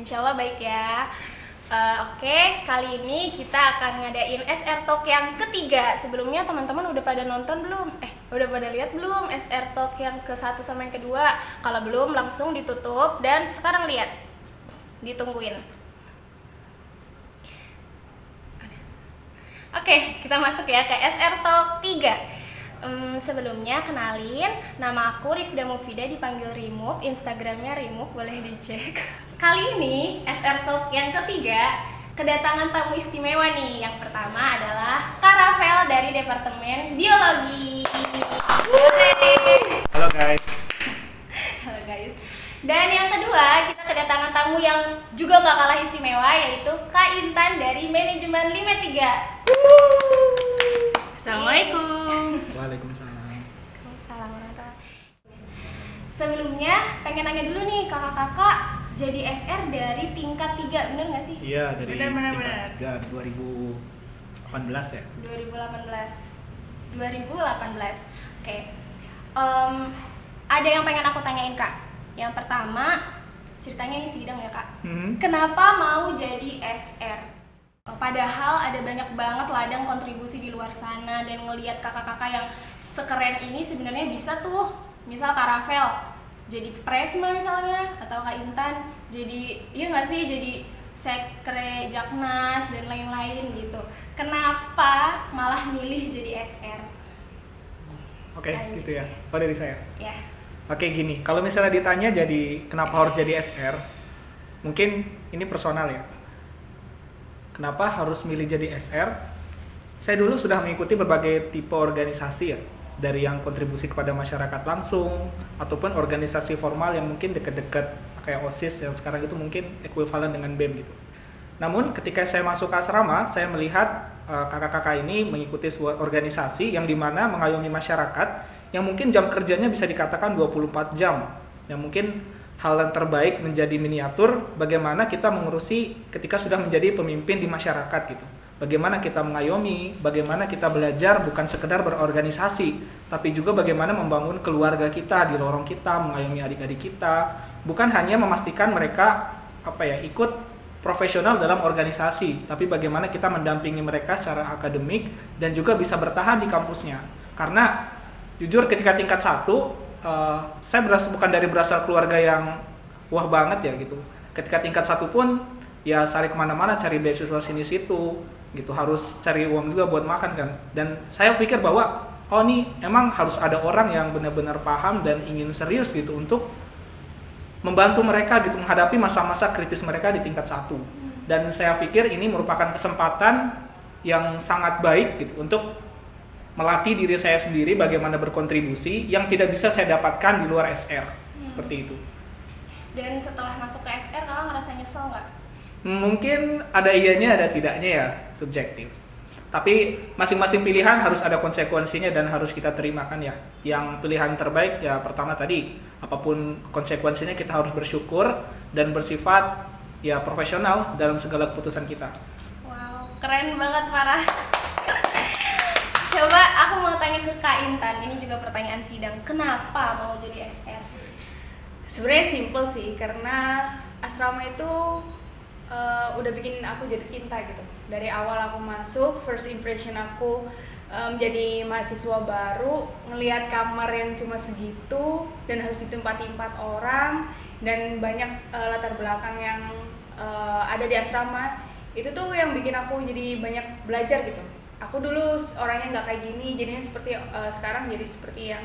Insya Allah baik ya. Eh, Oke, kali ini kita akan ngadain SR Talk yang ketiga. Sebelumnya teman-teman udah pada nonton belum? Eh, udah pada lihat belum SR Talk yang ke satu sama yang kedua? Kalau belum, langsung ditutup dan sekarang lihat. Ditungguin. Oke, kita masuk ya ke SR Talk 3. Em, sebelumnya kenalin, nama aku Rifda Mufida dipanggil Remove, Instagramnya Remove, boleh dicek. Kali ini SR Talk yang ketiga kedatangan tamu istimewa nih. Yang pertama adalah Karavel dari Departemen Biologi. Halo guys. Halo guys. Dan yang kedua, kita kedatangan tamu yang juga nggak kalah istimewa, yaitu Kak Intan dari Manajemen 53. Assalamualaikum. Waalaikumsalam. Waalaikumsalam warahmatullahi Sebelumnya, pengen nanya dulu nih kakak-kakak jadi SR dari tingkat 3, bener nggak sih? Iya dari Benar, benar, tingkat benar. 3 2018 ya. 2018 2018 Oke Em, Ada yang pengen aku tanyain kak Yang pertama Ceritanya ini sidang ya kak Hmm. Kenapa mau jadi SR? Padahal ada banyak banget ladang kontribusi di luar sana dan ngelihat kakak-kakak yang sekeren ini sebenarnya bisa tuh misal Karavel jadi presma misalnya atau Kak Intan jadi iya nggak sih jadi sekre jaknas dan lain-lain gitu. Kenapa malah milih jadi SR? Oke Lanjut. gitu ya. Oh dari saya. Ya. Oke gini, kalau misalnya ditanya jadi kenapa harus jadi SR, mungkin ini personal ya. Kenapa harus milih jadi SR? Saya dulu sudah mengikuti berbagai tipe organisasi ya, dari yang kontribusi kepada masyarakat langsung, ataupun organisasi formal yang mungkin dekat-dekat kayak OSIS yang sekarang itu mungkin ekuivalen dengan BEM gitu. Namun ketika saya masuk asrama, saya melihat eh, kakak-kakak ini mengikuti sebuah organisasi yang di mana mengayomi masyarakat yang mungkin jam kerjanya bisa dikatakan 24 jam. Yang mungkin hal yang terbaik menjadi miniatur bagaimana kita mengurusi ketika sudah menjadi pemimpin di masyarakat gitu. Bagaimana kita mengayomi, bagaimana kita belajar bukan sekedar berorganisasi, tapi juga bagaimana membangun keluarga kita di lorong kita, mengayomi adik-adik kita, bukan hanya memastikan mereka apa ya ikut profesional dalam organisasi, tapi bagaimana kita mendampingi mereka secara akademik dan juga bisa bertahan di kampusnya. Karena jujur ketika tingkat satu, eh, saya berasal bukan dari berasal keluarga yang wah banget ya gitu. Ketika tingkat satu pun ya cari ke mana-mana cari beasiswa sini situ gitu harus cari uang juga buat makan kan. Dan saya pikir bahwa oh nih emang harus ada orang yang benar-benar paham dan ingin serius gitu untuk membantu mereka gitu menghadapi masa-masa kritis mereka di tingkat satu dan saya pikir ini merupakan kesempatan yang sangat baik gitu untuk melatih diri saya sendiri bagaimana berkontribusi yang tidak bisa saya dapatkan di luar SR seperti itu Dan setelah masuk ke SR kakak ngerasa nyesel nggak? Mungkin ada iyanya ada tidaknya ya subjektif tapi masing-masing pilihan harus ada konsekuensinya dan harus kita terimakan ya yang pilihan terbaik ya pertama tadi apa pun konsekuensinya kita harus bersyukur dan bersifat ya profesional dalam segala keputusan kita Wow, keren banget parah. Coba aku mau tanya ke Kak Intan, ini juga pertanyaan sidang. Kenapa mau jadi SR? Sebenarnya simple sih karena asrama itu eh, udah bikin aku jadi cinta gitu. Dari awal aku masuk, first impression aku eh, menjadi mahasiswa baru, ngelihat kamar yang cuma segitu dan harus ditempati empat orang dan banyak eh, latar belakang yang eh, ada di asrama itu tuh yang bikin aku jadi banyak belajar gitu. Aku dulu orangnya nggak kayak gini, jadinya seperti eh, sekarang jadi seperti yang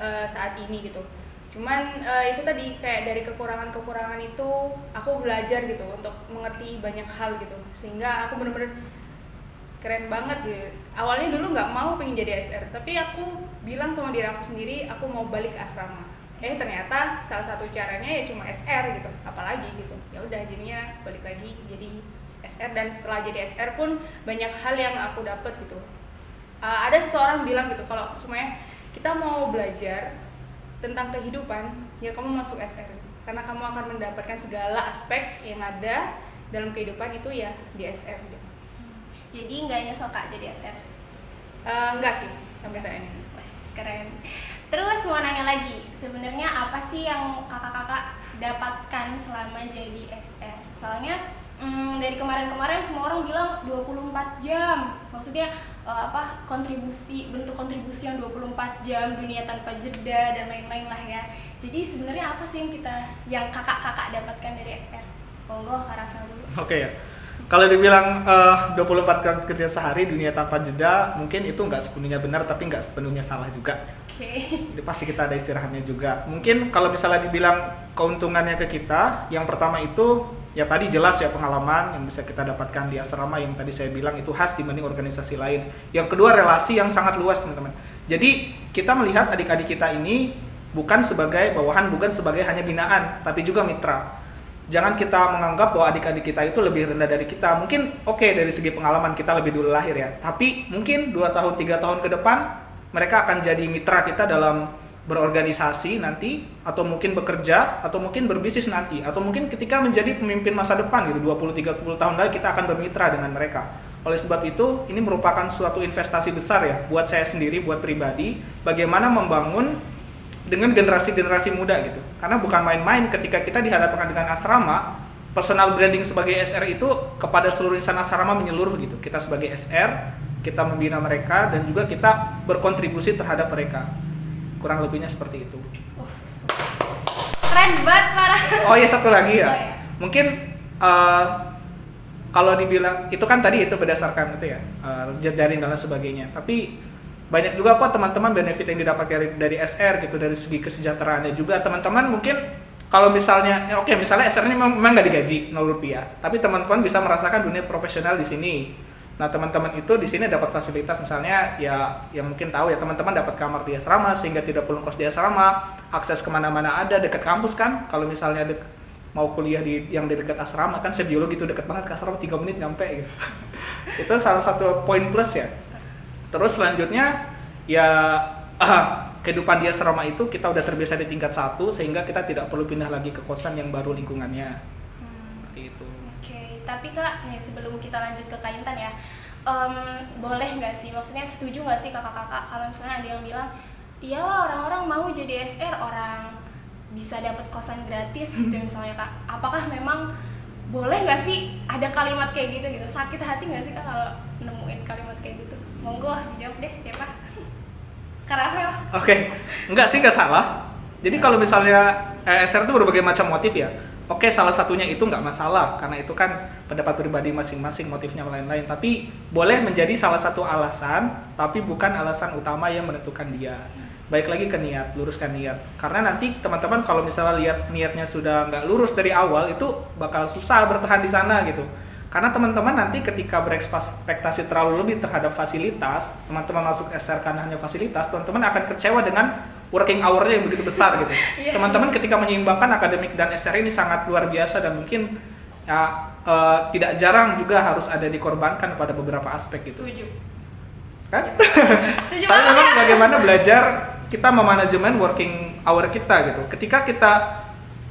eh, saat ini gitu cuman eh, itu tadi kayak dari kekurangan-kekurangan itu aku belajar gitu untuk mengerti banyak hal gitu. Sehingga aku bener-bener keren banget gitu. Awalnya dulu nggak mau pengen jadi SR tapi aku bilang sama diri aku sendiri aku mau balik ke asrama. Eh ternyata salah satu caranya ya cuma SR gitu apalagi gitu. Ya udah jadinya balik lagi jadi SR dan setelah jadi SR pun banyak hal yang aku dapat gitu. Uh, ada seseorang bilang gitu kalau semuanya kita mau belajar tentang kehidupan ya kamu masuk SR karena kamu akan mendapatkan segala aspek yang ada dalam kehidupan itu ya di SR gitu. Jadi nggak nyesel Kak jadi SR? Eh, enggak sih sampai saat ini. Wes, keren. Terus mau nanya lagi, sebenarnya apa sih yang kakak-kakak dapatkan selama jadi SR. Soalnya hmm, dari kemarin-kemarin semua orang bilang 24 jam. Maksudnya uh, apa kontribusi bentuk kontribusi yang 24 jam dunia tanpa jeda dan lain-lain lah ya. Jadi sebenarnya apa sih yang kita yang kakak-kakak dapatkan dari SR? Monggo Kak Rafael dulu. Oke ya. Kalau dibilang uh, 24 jam kerja sehari dunia tanpa jeda, mungkin itu nggak sepenuhnya benar tapi nggak sepenuhnya salah juga. Oke. Okay. Jadi pasti kita ada istirahatnya juga. Mungkin kalau misalnya dibilang keuntungannya ke kita, yang pertama itu ya tadi jelas ya pengalaman yang bisa kita dapatkan di asrama yang tadi saya bilang itu khas dibanding organisasi lain. Yang kedua relasi yang sangat luas teman-teman. Jadi kita melihat adik-adik kita ini bukan sebagai bawahan, bukan sebagai hanya binaan, tapi juga mitra jangan kita menganggap bahwa adik-adik kita itu lebih rendah dari kita. Mungkin oke okay, dari segi pengalaman kita lebih dulu lahir ya, tapi mungkin dua tahun tiga tahun ke depan mereka akan jadi mitra kita dalam berorganisasi nanti atau mungkin bekerja atau mungkin berbisnis nanti atau mungkin ketika menjadi pemimpin masa depan gitu 20 30 tahun lagi kita akan bermitra dengan mereka. Oleh sebab itu ini merupakan suatu investasi besar ya buat saya sendiri buat pribadi bagaimana membangun dengan generasi-generasi muda gitu. Karena bukan main-main ketika kita dihadapkan dengan asrama, personal branding sebagai SR itu kepada seluruh insan asrama menyeluruh gitu. Kita sebagai SR, kita membina mereka dan juga kita berkontribusi terhadap mereka. Kurang lebihnya seperti itu. Keren banget parah. Oh iya satu lagi ya. Oh, iya. Mungkin uh, kalau dibilang itu kan tadi itu berdasarkan itu ya uh, jejaring dan sebagainya. Tapi banyak juga kok teman-teman benefit yang didapat dari, dari SR gitu dari segi kesejahteraannya juga teman-teman mungkin kalau misalnya oke okay, misalnya SR ini memang nggak digaji 0 rupiah tapi teman-teman bisa merasakan dunia profesional di sini nah teman-teman itu di sini dapat fasilitas misalnya ya yang mungkin tahu ya teman-teman dapat kamar di asrama sehingga tidak perlu kos di asrama akses ke mana-mana ada dekat kampus kan kalau misalnya dek, mau kuliah di yang di dekat asrama kan saya biologi itu dekat banget ke asrama 3 menit nyampe gitu itu salah satu poin plus ya Terus selanjutnya ya uh, kehidupan di asrama itu kita udah terbiasa di tingkat satu sehingga kita tidak perlu pindah lagi ke kosan yang baru lingkungannya. Hmm. Seperti itu. Oke, okay. tapi kak nih sebelum kita lanjut ke kaintan ya, um, boleh nggak sih? Maksudnya setuju nggak sih kakak-kakak kalau misalnya ada yang bilang, iyalah orang-orang mau jadi SR orang bisa dapat kosan gratis gitu misalnya kak. Apakah memang boleh nggak sih ada kalimat kayak gitu gitu? Sakit hati nggak sih kak kalau nemuin kalimat kayak gitu? monggo dijawab deh siapa Karafel oke okay. enggak sih enggak salah jadi kalau misalnya eh, SR itu berbagai macam motif ya oke okay, salah satunya itu nggak masalah karena itu kan pendapat pribadi masing-masing motifnya lain-lain. Tapi boleh menjadi salah satu alasan tapi bukan alasan utama yang menentukan dia. Baik lagi ke niat luruskan niat. Karena nanti teman-teman kalau misalnya lihat niatnya sudah nggak lurus dari awal itu bakal susah bertahan di sana gitu. Karena teman-teman nanti ketika berekspektasi terlalu lebih terhadap fasilitas, teman-teman masuk SR karena hanya fasilitas, teman-teman akan kecewa dengan working hour-nya yang begitu besar gitu. Iya. Teman-teman ketika menyeimbangkan akademik dan SR ini sangat luar biasa dan mungkin ya uh, tidak jarang juga harus ada dikorbankan pada beberapa aspek gitu. Setuju. Kan? Setuju Tapi memang bagaimana belajar kita memanajemen working hour kita gitu. Ketika kita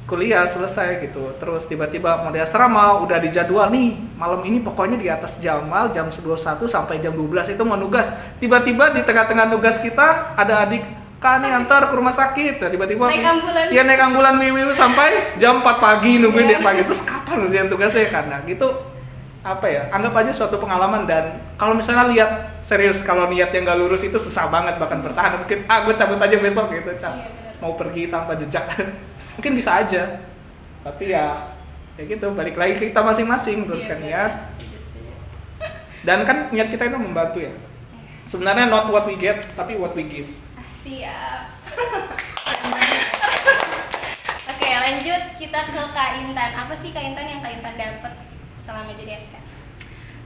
kuliah selesai gitu terus tiba-tiba mau di asrama udah dijadwal nih malam ini pokoknya di atas Jamal jam 21 sampai jam 12 itu mau nugas tiba-tiba di tengah-tengah nugas kita ada adik kan antar ke rumah sakit ya tiba-tiba naik ambulan. Ya naik ambulan wiwi sampai jam 4 pagi nungguin yeah. dia pagi. Terus kapan ujian tugasnya? Karena gitu apa ya anggap aja suatu pengalaman dan kalau misalnya lihat serius kalau niat yang gak lurus itu susah banget bahkan bertahan. Mungkin ah gue cabut aja besok gitu cap yeah, iya, mau pergi tanpa jejak. Mungkin bisa aja. Tapi ya ya gitu balik lagi ke kita masing-masing teruskan iya, niat dan kan niat kita itu membantu ya. Sebenarnya not what we get tapi what we give siap. Oke lanjut. Kita ke Kak Intan. Apa sih Kak Intan yang Kak Intan dapat selama jadi SK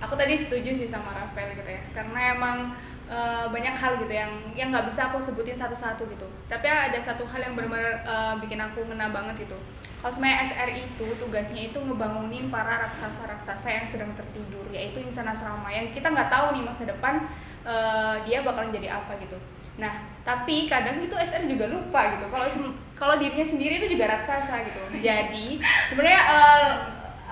aku tadi setuju sih sama Rafael gitu ya. Karena emang uh, banyak hal gitu yang yang nggak bisa aku sebutin satu-satu gitu. Tapi ada satu hal yang benar-benar uh, bikin aku ngena banget gitu. Kalau sebenarnya SR itu tugasnya itu ngebangunin para raksasa-raksasa yang sedang tertidur yaitu insan asrama yang kita nggak tahu nih masa depan uh, dia bakalan jadi apa gitu nah tapi kadang itu SR juga lupa gitu. Kalau kalau dirinya sendiri itu juga raksasa gitu. Jadi sebenarnya uh,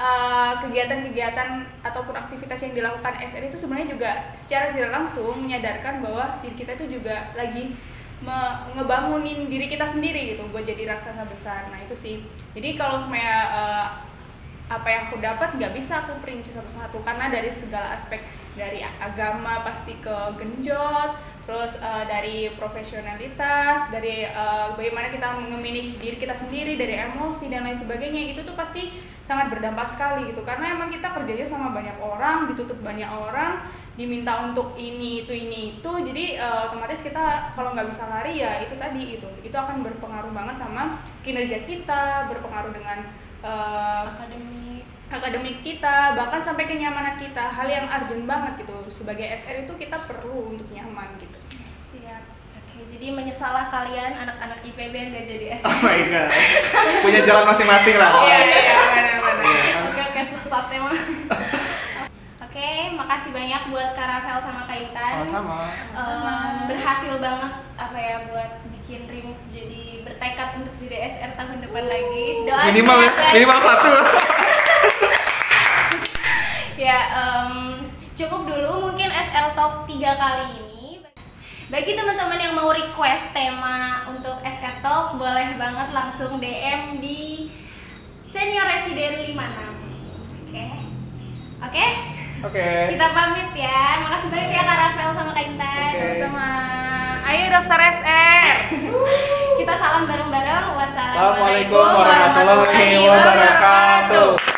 Eh, kegiatan-kegiatan uh, ataupun aktivitas yang dilakukan SR itu sebenarnya juga secara tidak langsung menyadarkan bahwa diri kita itu juga lagi ngebangunin diri kita sendiri gitu buat jadi raksasa besar. Nah itu sih. Jadi kalau semuanya eh, apa yang aku dapat nggak bisa aku perinci satu-satu karena dari segala aspek dari agama pasti ke genjot terus eh, dari profesionalitas dari eh, bagaimana kita mengemanage diri kita sendiri dari emosi dan lain sebagainya itu tuh pasti sangat berdampak sekali gitu. Karena emang kita kerjanya sama banyak orang ditutup banyak orang diminta untuk ini itu ini itu. Jadi eh, otomatis kita kalau nggak bisa lari ya itu tadi itu itu akan berpengaruh banget sama kinerja kita berpengaruh dengan akademik akademik kita bahkan sampai kenyamanan kita hal yang urgent banget gitu sebagai SR itu kita perlu untuk nyaman gitu siap oke jadi menyesalah kalian anak-anak IPB yang gak jadi Oh SR my god. Punya jalan masing-masing lah. iya iya benar-benar Oke, oke sesat emang. Oke, makasih banyak buat Kak Rafael sama Kak Intan. Sama-sama. Em, berhasil banget apa ya buat bikin Rim jadi bertekad untuk jadi SR tahun depan lagi. Doain Minimal ya, minimal satu. Ya, em, cukup dulu mungkin SR Talk 3 kali ini. Bagi teman-teman yang mau request tema untuk SR Talk, boleh banget langsung DM di Senior Resident 56. Oke. Oke? Oke. Kita pamit ya. Makasih banyak ya Kak Rafael sama Kak Intan. Oke. sama-sama ayo daftar SR Kita salam bareng-bareng. Assalamualaikum warahmatullahi wabarakatuh.